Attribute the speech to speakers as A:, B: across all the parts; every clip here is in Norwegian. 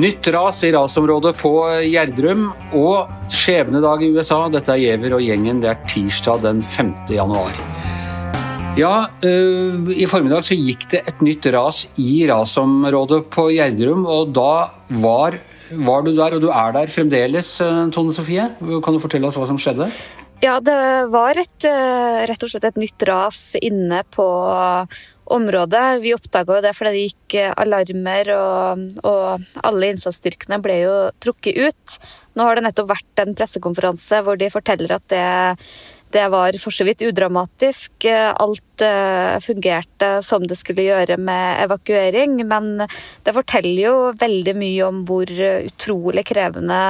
A: Nytt ras i rasområdet på Gjerdrum og skjebnedag i USA. Dette er Giæver og gjengen. Det er tirsdag den 5. januar. Ja, øh, i formiddag så gikk det et nytt ras i rasområdet på Gjerdrum, og da var, var du der, og du er der fremdeles, øh, Tone Sofie. Kan du fortelle oss hva som skjedde?
B: Ja, det var et, øh, rett og slett et nytt ras inne på området. Vi oppdaga det fordi det gikk eh, alarmer, og, og alle innsatsstyrkene ble jo trukket ut. Nå har det nettopp vært en pressekonferanse hvor de forteller at det det var for så vidt udramatisk. Alt eh, fungerte som det skulle gjøre med evakuering, men det forteller jo veldig mye om hvor utrolig krevende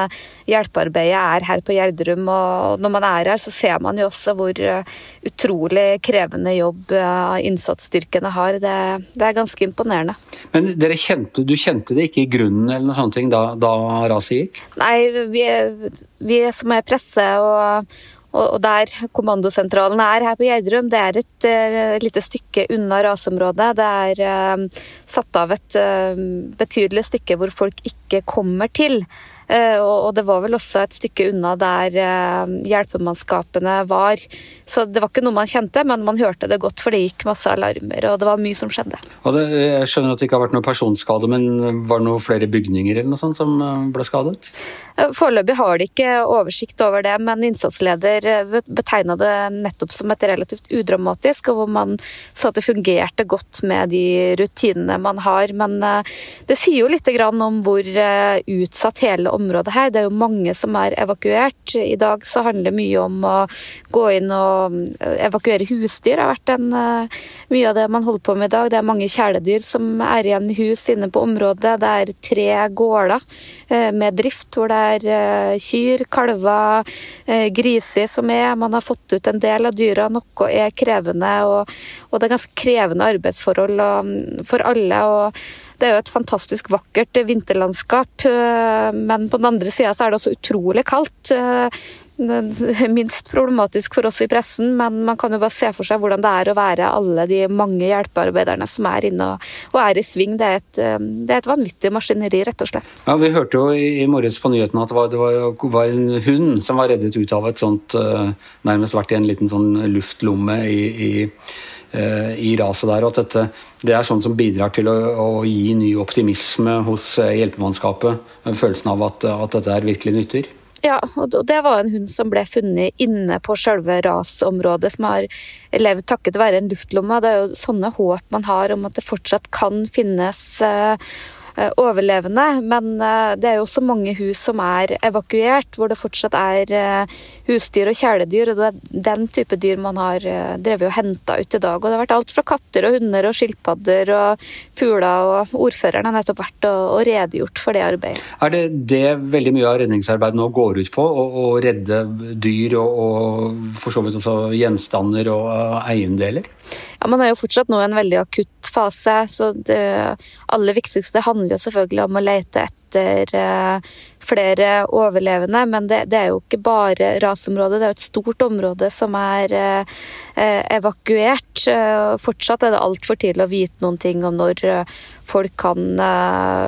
B: hjelpearbeidet er her på Gjerdrum. Og når man er her, så ser man jo også hvor utrolig krevende jobb eh, innsatsstyrkene har. Det, det er ganske imponerende.
A: Men dere kjente, du kjente det ikke i grunnen eller noe sånt da, da raset gikk?
B: Nei, vi, vi som er presse og og der kommandosentralen er her på Gjerdrum, det er et uh, lite stykke unna rasområdet. Det er uh, satt av et uh, betydelig stykke hvor folk ikke kommer til. Eh, og det var vel også et stykke unna der eh, hjelpemannskapene var. Så det var ikke noe man kjente, men man hørte det godt, for det gikk masse alarmer, og det var mye som skjedde.
A: Det, jeg skjønner at det ikke har vært noe personskade, men var det noen flere bygninger eller noe sånt som eh, ble skadet?
B: Foreløpig har de ikke oversikt over det, men innsatsleder betegna det nettopp som et relativt udramatisk, og hvor man sa at det fungerte godt med de rutinene man har. Men det sier jo litt om hvor utsatt hele området her. Det er jo mange som er evakuert. I dag så handler det mye om å gå inn og eh, evakuere husdyr. Det har vært en, eh, mye av det man holder på med i dag. Det er mange kjæledyr som er igjen i hus inne på området. Det er tre gårder eh, med drift hvor det er kyr, kalver, griser som er. Man har fått ut en del av dyra. Noe er krevende, og, og det er ganske krevende arbeidsforhold mm, for alle. og det er jo et fantastisk vakkert vinterlandskap, eh, men på den andre sida er det også utrolig kaldt. Eh, minst problematisk for oss i pressen, men man kan jo bare se for seg hvordan det er å være alle de mange hjelpearbeiderne som er inne og, er i sving. Det er, et, eh, det er, et, vanvittig maskineri, rett og slett.
A: Ja, Vi hørte jo i, morges på nyhetene at det var, det var, var, en hund som var reddet ut av et sånt Nærmest vært i en liten sånn luftlomme i, i i raset der. Og at dette det er sånn som bidrar til å, å gi ny optimisme hos eh, hjelpemannskapet. Følelsen av at, at dette er virkelig nytter.
B: Ja, og det var en hund som ble funnet inne på selve rasområdet, som har levd takket være en luftlomme. Det er jo sånne håp man har om at det fortsatt kan finnes Eh, overlevende. Men eh, det er jo også mange hus som er evakuert, hvor det fortsatt er eh, husdyr og kjæledyr. og Det er den type dyr man har drevet og henta ut i dag. Og det har vært alt fra katter og hunder og skilpadder og fugler. Og ordføreren har nettopp vært og, redegjort for det arbeidet.
A: Er det det veldig mye av redningsarbeidet nå går ut på? Å redde dyr og, og for så vidt også gjenstander og eiendeler?
B: Ja, Man er jo fortsatt nå i en veldig akutt fase, så det aller viktigste handler jo selvfølgelig om å lete etter eh, flere overlevende. Men det, det, er jo ikke bare rasområdet, det er jo et stort område som er eh, eh evakuert. Fortsatt er det altfor tidlig å vite noen ting om når folk kan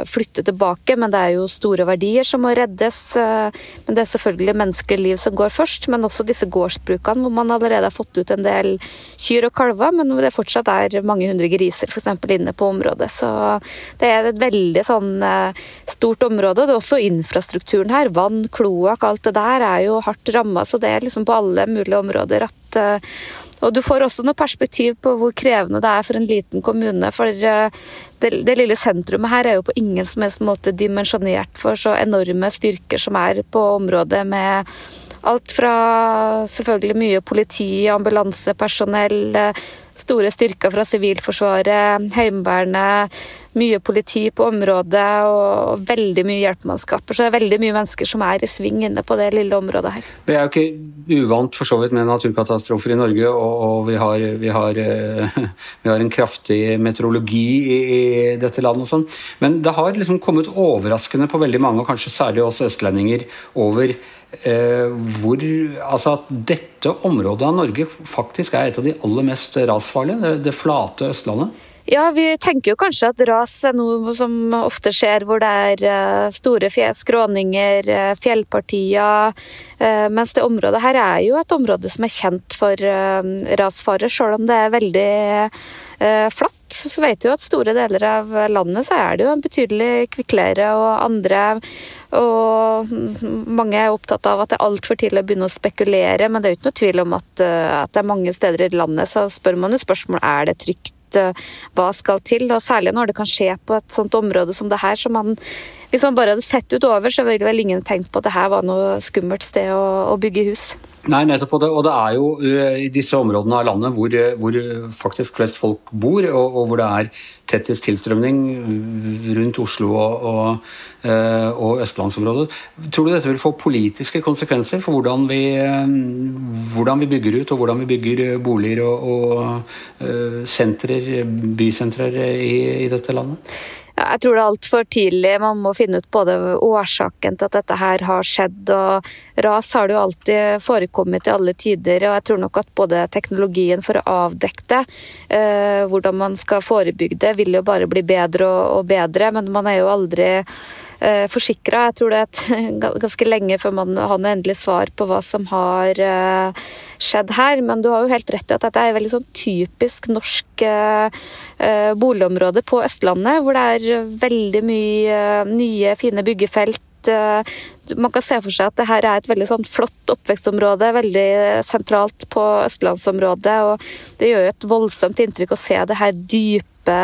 B: flytte tilbake, men det er jo store verdier som må reddes. Men det er selvfølgelig menneskelige liv som går først, men også disse gårdsbrukene hvor man allerede har fått ut en del kyr og kalver, men hvor det fortsatt er mange hundre griser f.eks. inne på området. Så det er et veldig sånn eh, stort område. Det er også infrastrukturen her. Vann, kloakk, alt det der er jo hardt ramma, så det er liksom på alle mulige områder at og du får også noe perspektiv på hvor krevende det er for en liten kommune. For det, det lille sentrumet her er jo på ingen som helst måte dimensjonert for så enorme styrker som er på området, med alt fra selvfølgelig mye politi, ambulansepersonell, store styrker fra Sivilforsvaret, Heimevernet, mye politi på området og veldig mye hjelpemannskaper. Så det er veldig mye mennesker som er i sving inne på det lille området her.
A: Vi er jo ikke uvant for så vidt med naturkatastrofer i Norge, og, og vi, har, vi, har, eh, vi, har, en kraftig meteorologi i, i dette landet og sånn. Men det har liksom kommet overraskende på veldig mange, og kanskje særlig oss østlendinger, over eh, hvor Altså at dette dette området av Norge faktisk er et av de aller mest rasfarlige, det, det flate Østlandet?
B: Ja, vi tenker jo kanskje at ras er noe som ofte skjer hvor det er eh, store skråninger, eh, fjellpartier. Eh, mens det området her er jo et område som er kjent for rasfare, selv om det er veldig flatt. Så vet vi jo at store deler av landet så er det jo en betydelig kvikkleire og andre og mange er opptatt av at det er altfor tidlig å begynne å spekulere, men det er jo ikke noe tvil om at, at det er mange steder i landet så spør man jo spørsmål er det trygt Eh, hva skal til. Og særlig når det kan skje på et sånt område som det her. så man hvis man bare hadde sett utover, så ville vel ingen tenkt på at det her var noe skummelt sted å, å bygge hus.
A: Nei, nettopp. Og det, og det er jo uh, i disse områdene av landet hvor, hvor faktisk flest folk bor, og, og, hvor det er tettest tilstrømning rundt Oslo og, og, og, østlandsområdet. Tror du dette vil få politiske konsekvenser for hvordan vi, hvordan vi bygger ut, og hvordan vi bygger boliger og, sentrer, bysentrer i, i dette landet?
B: Jeg tror det er altfor tidlig. Man må finne ut både årsaken til at dette her har skjedd. og Ras har det jo alltid forekommet i alle tider. og Jeg tror nok at både teknologien for å avdekke det, eh, hvordan man skal forebygge det, vil jo bare bli bedre og, bedre. Men man er jo aldri eh, forsikra. Jeg tror det er ganske lenge før man har noe endelig svar på hva som har eh, skjedd her. Men du har jo helt rett i at dette er et veldig sånn typisk norsk eh, boligområde på Østlandet, hvor det er veldig mye nye, fine byggefelt man kan se for seg at det her er et veldig sånn flott oppvekstområde, veldig sentralt på østlandsområdet. og Det gjør et voldsomt inntrykk å se det her dype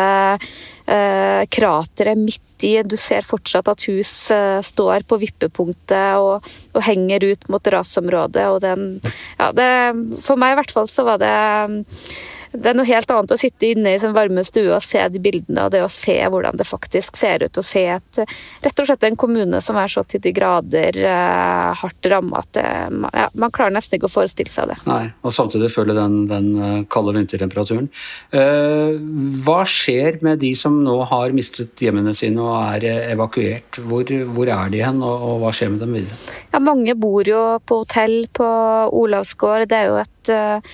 B: eh, krateret midt i. Du ser fortsatt at hus eh, står på vippepunktet og, og, henger ut mot rasområdet. og den, ja, det, For meg i hvert fall så var det det er noe helt annet å sitte inne i sin varme stue og se de bildene, og det å se hvordan det faktisk ser ut. Og se et, rett og slett en kommune som er så til de grader uh, hardt ramma at det, ja, man klarer nesten ikke å forestille seg det.
A: Nei, og samtidig føle den, den eh, kalde vintertemperaturen. Uh, hva skjer med de som nå har mistet hjemmene sine og er evakuert? Hvor, hvor er de hen, og, og hva skjer med dem videre?
B: Ja, Mange bor jo på hotell på Olavsgård. Det er jo et uh,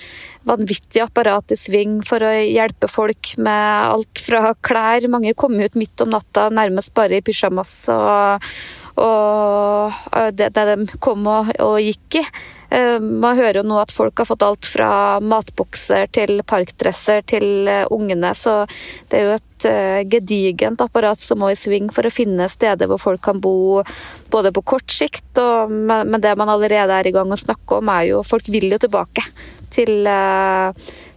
B: vanvittig apparat i sving for å hjelpe folk med alt fra klær Mange kom ut midt om natta nærmest bare i pysjamas og, og det, det, de kom og, og gikk i. Eh, man hører jo nå at folk har fått alt fra matbokser til parkdresser til eh, ungene, så det er jo et eh, gedigent apparat som må i sving for å finne steder hvor folk kan bo både på kort sikt, og, men det man allerede er i gang å snakke om, er jo Folk vil jo tilbake til,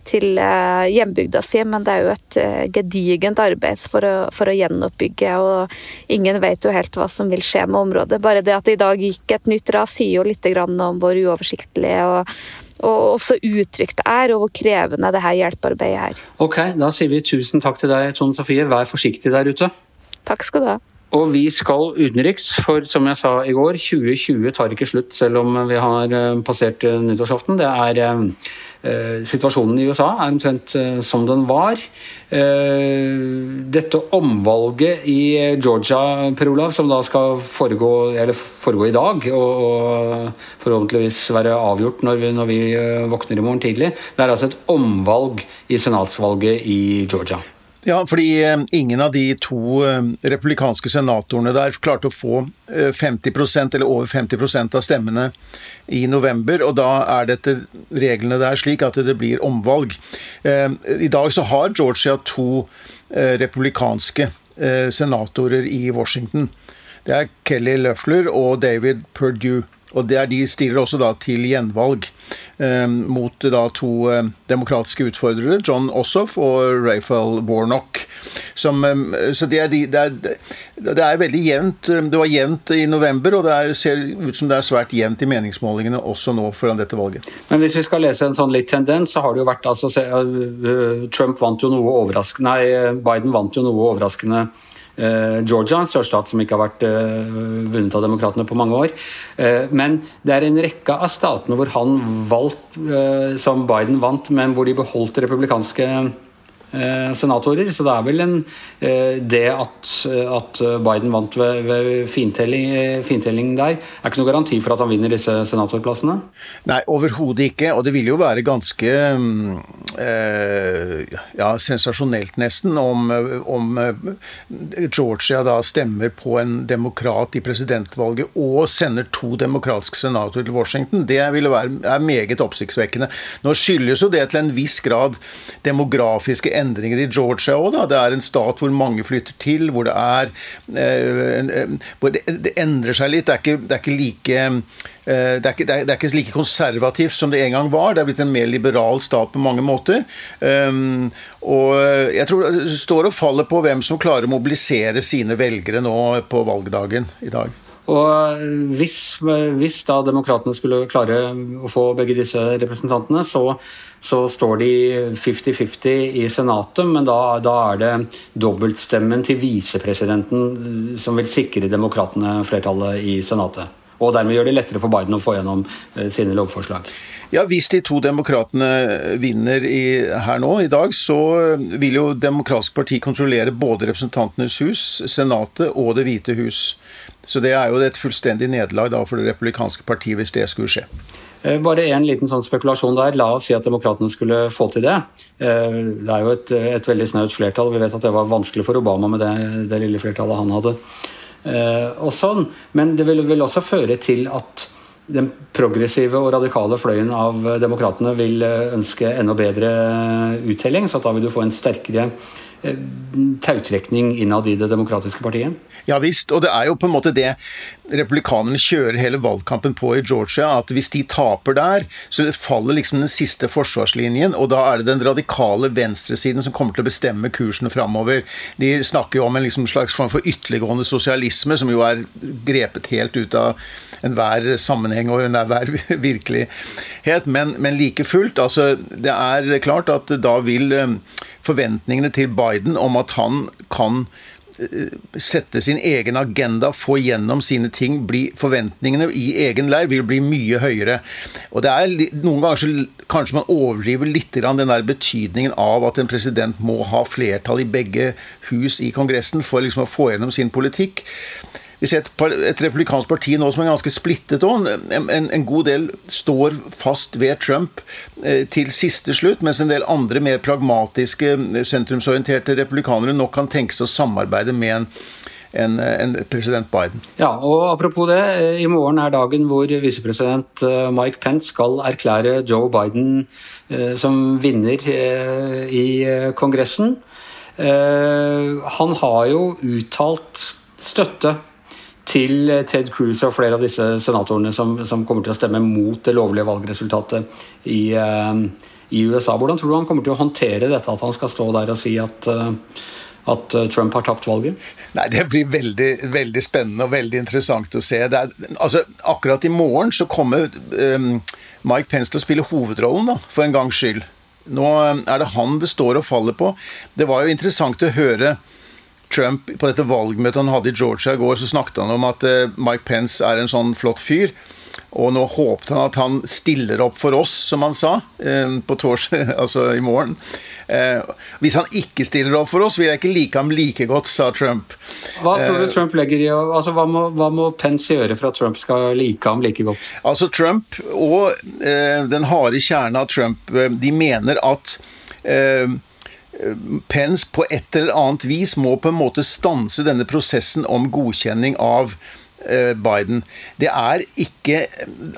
B: til hjembygda si, men det er jo et gedigent arbeid for å, for å gjenoppbygge, og ingen vet jo helt hva som vil skje med området. Bare det at det i dag gikk et nytt ras, sier jo litt om hvor uoversiktlig og, og også utrygt det er, og hvor krevende det her hjelpearbeidet er.
A: Ok, Da sier vi tusen takk til deg, Tone Sofie. Vær forsiktig der ute.
B: Takk skal du ha.
A: Og vi skal utenriks, for som jeg sa i går, 2020 tar ikke slutt selv om vi har eh, passert eh, nyttårsaften. Det er eh, Situasjonen i USA er omtrent som den var. Dette omvalget i Georgia, Per Olav, som da skal foregå, foregå i dag, og, og, forhåpentligvis være avgjort når vi, når vi våkner i morgen tidlig, det er altså et omvalg i senatsvalget i Georgia.
C: Ja, fordi eh, ingen av de to eh, republikanske senatorene der klarte å få 50 eh, eller over 50% av stemmene i november, og da er dette reglene der slik at det blir omvalg. I dag så har Georgia to republikanske senatorer i Washington. Det er Kelly Løfler og David Perdue. Og det er De stiller også da til gjenvalg mot da to eh, demokratiske utfordrere, John Ossoff og Raphael Warnock. Som, eh, så det er, de, det, er, det er, veldig jevnt. Eh, det var jevnt i november, og det er, ser ut som det er svært jevnt i meningsmålingene også nå foran dette valget.
A: Men hvis vi skal lese en sånn litt tendens, så har det jo vært altså, eh, Trump vant jo noe overraskende Nei, Biden vant jo noe overraskende Eh, Georgia, en sørstat som ikke har vært eh, vunnet av demokratene på mange år. Eh, men det er en rekke av statene hvor han valgt, som Biden vant, men hvor de beholdt republikanske Eh, senatorer. Så det er vel en, eh, det at, at Biden vant ved, ved fintelling, eh, der, er ikke noe garanti for at han vinner disse senatorplassene?
C: Nei, overhodet ikke. Og det vil jo være ganske eh, ja, sensasjonelt, nesten, om, om, Georgia da stemmer på en demokrat i presidentvalget og sender to demokratiske senatorer til Washington. Det ville være, er meget oppsiktsvekkende. Nå skyldes jo det til en viss grad demografiske endringer i Georgia òg. Det er en stat hvor mange flytter til, hvor det er eh, hvor det, det, endrer seg litt. Det er ikke, det er ikke like eh, det er, ikke, det er, ikke, like konservativt som det en gang var. Det er blitt en mer liberal stat på mange måter. Um, og jeg tror det står og faller på hvem som klarer å mobilisere sine velgere nå på valgdagen i dag.
A: Og hvis, hvis da demokratene skulle klare å få begge disse representantene, så, så står de 50-50 i Senatet, men da, da, er det dobbeltstemmen til visepresidenten som vil sikre demokratene flertallet i Senatet. Og dermed gjør det lettere for Biden å få gjennom eh, sine lovforslag.
C: Ja, Hvis de to demokratene vinner i, her nå i dag, så vil jo Demokratisk parti kontrollere både Representantenes hus, Senatet og Det hvite hus. Så det er jo et fullstendig nederlag for det republikanske partiet hvis det skulle skje.
A: Eh, bare en liten sånn spekulasjon der. La oss si at demokratene skulle få til det. Eh, det er jo et, et veldig snaut flertall. Vi vet at det var vanskelig for Obama med det, det lille flertallet han hadde. Eh, og sånn. Men det vil vil også føre til at den progressive og radikale fløyen av demokratene vil ønske enda bedre uttelling. Så da vil du få en sterkere Eh, tautrekning innad i det demokratiske partiet?
C: Ja visst, og det er jo på en måte det republikanerne kjører hele valgkampen på i Georgia. At hvis de taper der, så faller liksom den siste forsvarslinjen. Og da er det den radikale venstresiden som kommer til å bestemme kursen framover. De snakker jo om en liksom slags form for ytterliggående sosialisme, som jo er grepet helt ut av enhver sammenheng og enhver virkelighet. Men, men like fullt, altså det er klart at da vil eh, forventningene til Biden om at han kan eh, sette sin egen agenda, få gjennom sine ting, bli Forventningene i egen leir vil bli mye høyere. Og det er Noen ganger så kanskje man overdriver litt den der betydningen av at en president må ha flertall i begge hus i Kongressen for liksom å få gjennom sin politikk. Vi ser et, et, republikansk parti nå som er ganske splittet òg. En, en, god del står fast ved Trump eh, til siste slutt, mens en del andre mer pragmatiske, eh, sentrumsorienterte republikanere nok kan tenke seg å samarbeide med en, en, en, president Biden.
A: Ja, og Apropos det, eh, i morgen er dagen hvor visepresident eh, Mike Pence skal erklære Joe Biden eh, som vinner eh, i Kongressen. han har jo uttalt støtte til Ted Cruz og flere av disse senatorene som, som, kommer til å stemme mot det lovlige valgresultatet i, uh, i, USA. Hvordan tror du han kommer til å håndtere dette, at han skal stå der og si at, uh, at Trump har tapt valget?
C: Nei, Det blir veldig, veldig spennende og veldig interessant å se. Er, altså, akkurat i morgen så kommer um, Mike Pence til å spille hovedrollen, da, for en gangs skyld. Nå er det han det står og faller på. Det var jo interessant å høre Trump på dette valgmøtet han hadde i Georgia i går, så snakket han om at eh, Mike Pence er en sånn flott fyr. Og nå håpet han at han stiller opp for oss, som han sa, eh, på torsdag, altså i morgen. Eh, hvis han ikke stiller opp for oss, vil jeg ikke like ham like godt, sa Trump.
A: Hva tror du Trump legger i altså, hva, må, hva må Pence gjøre for at Trump skal like ham like godt?
C: Altså Trump og den harde kjernen av Trump, de mener at eh, Pence på et eller annet vis må på en måte stanse denne prosessen om godkjenning av eh, Biden. Det er ikke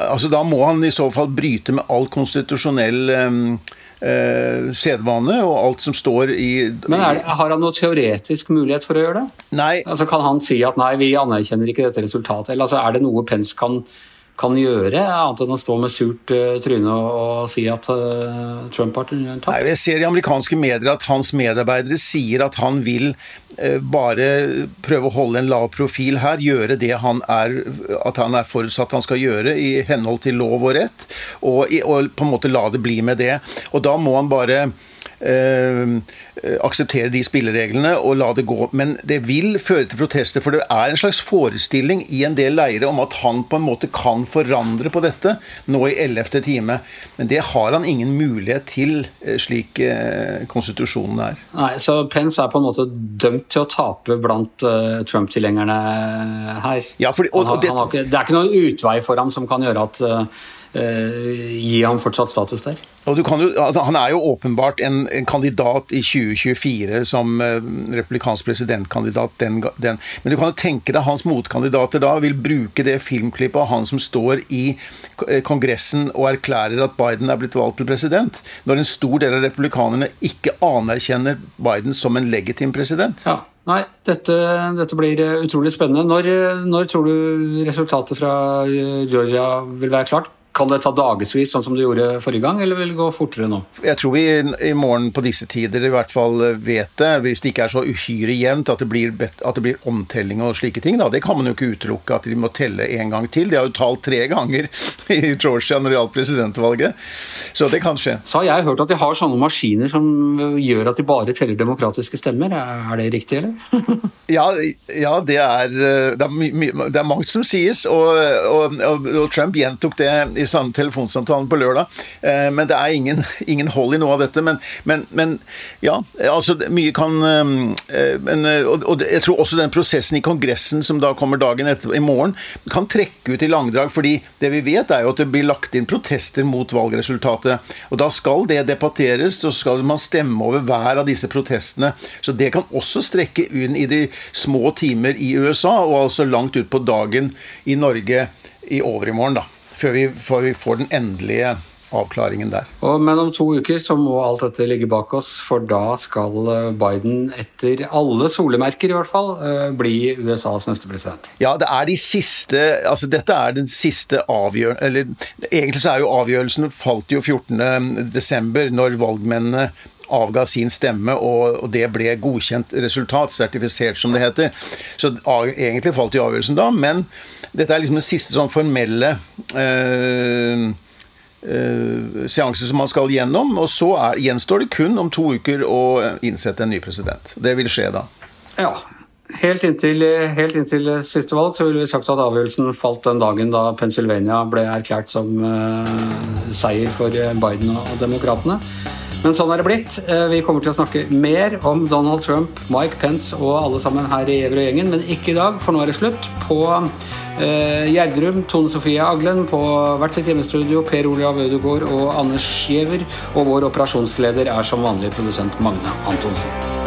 C: altså Da må han i så fall bryte med all konstitusjonell eh, sedvane og alt som står i
A: Men det, Har han noe teoretisk mulighet for å gjøre det?
C: Nei.
A: Altså Kan han si at nei, vi anerkjenner ikke dette resultatet? Eller altså, Er det noe Pence kan kan gjøre, annet enn å stå med surt uh, tryne og, si at uh, Trump har tapt?
C: Nei, Jeg ser i amerikanske medier at hans medarbeidere sier at han vil uh, bare prøve å holde en lav profil her, gjøre det han er, at han er forutsatt han skal gjøre i henhold til lov og rett, og, og på en måte la det bli med det. Og da må han bare akseptere de spillereglene og la det gå. Men det vil føre til protester, for det er en slags forestilling i en del leire om at han på en måte kan forandre på dette nå i ellevte time. Men det har han ingen mulighet til, slik konstitusjonen er.
A: Nei, Så Pence er på en måte dømt til å tape blant Trump-tilhengerne her?
C: Ja, fordi, og,
A: og det, ikke, det, er ikke noen utvei for ham som kan gjøre at uh, gi ham fortsatt status der?
C: Jo, han er jo åpenbart en, en, kandidat i 2024 som uh, republikansk presidentkandidat. Den, den. Men du kan jo tenke deg hans motkandidater da vil bruke det filmklippet av han som står i Kongressen og erklærer at Biden er blitt valgt til president, når en stor del av republikanerne ikke anerkjenner Biden som en legitim president.
A: Ja. Nei, dette, dette, blir utrolig spennende. Når, når tror du resultatet fra Georgia vil være klart? Kan det ta dagevis, sånn som det gjorde forrige gang, eller vil det gå fortere nå?
C: Jeg tror vi i morgen på disse tider i hvert fall vet det, hvis det ikke er så uhyre jevnt at det blir, at det blir omtelling og slike ting. Da. Det kan man jo ikke utelukke at de må telle en gang til. De har jo talt tre ganger i Georgia når det gjaldt presidentvalget, så det kan skje.
A: Så har jeg hørt at de har sånne maskiner som gjør at de bare teller demokratiske stemmer. Er det riktig, eller?
C: ja, ja, det er det er, det er mangt som sies, og, og, og Trump gjentok det i samme telefonsamtalen på lørdag. Eh, men det er ingen, ingen hold i noe av dette. Men, men, men ja, altså mye kan eh, men, eh, og, jeg tror også den prosessen i Kongressen som da kommer dagen etter i morgen, kan trekke ut i langdrag. fordi det vi vet, er jo at det blir lagt inn protester mot valgresultatet. Og da skal det debatteres, og så skal man stemme over hver av disse protestene. Så det kan også strekke inn i de små timer i USA, og altså langt ut på dagen i Norge i overmorgen, da før vi, før vi får den endelige avklaringen der.
A: Og, men om to uker så må alt dette ligge bak oss, for da skal eh, Biden, etter alle solemerker i hvert fall, eh, bli USAs neste president.
C: Ja, det er de siste Altså, dette er den siste avgjørelsen Eller egentlig så er jo avgjørelsen falt jo 14.12., når valgmennene avga sin stemme, og, det ble godkjent resultat, sertifisert som det heter. Så egentlig falt jo avgjørelsen da, men dette er liksom den siste sånn formelle eh, eh, seanse som man skal gjennom. Og så er, gjenstår det kun om to uker å innsette en ny president. Det vil skje da.
A: Ja. Helt inntil, helt inntil siste valg så ville vi sagt at avgjørelsen falt den dagen da Pennsylvania ble erklært som uh, seier for Biden og demokratene. Men sånn er det blitt. Eh, vi kommer til å snakke mer om Donald Trump, Mike Pence og alle sammen her i Gjever og gjengen, men ikke i dag, for nå er det slutt. På eh, Gjerdrum, Tone Sofie Aglen, på hvert sitt hjemmestudio, Per Olav Ødegaard og Anders Giæver. Og vår operasjonsleder er som vanlig produsent Magne Antonsen.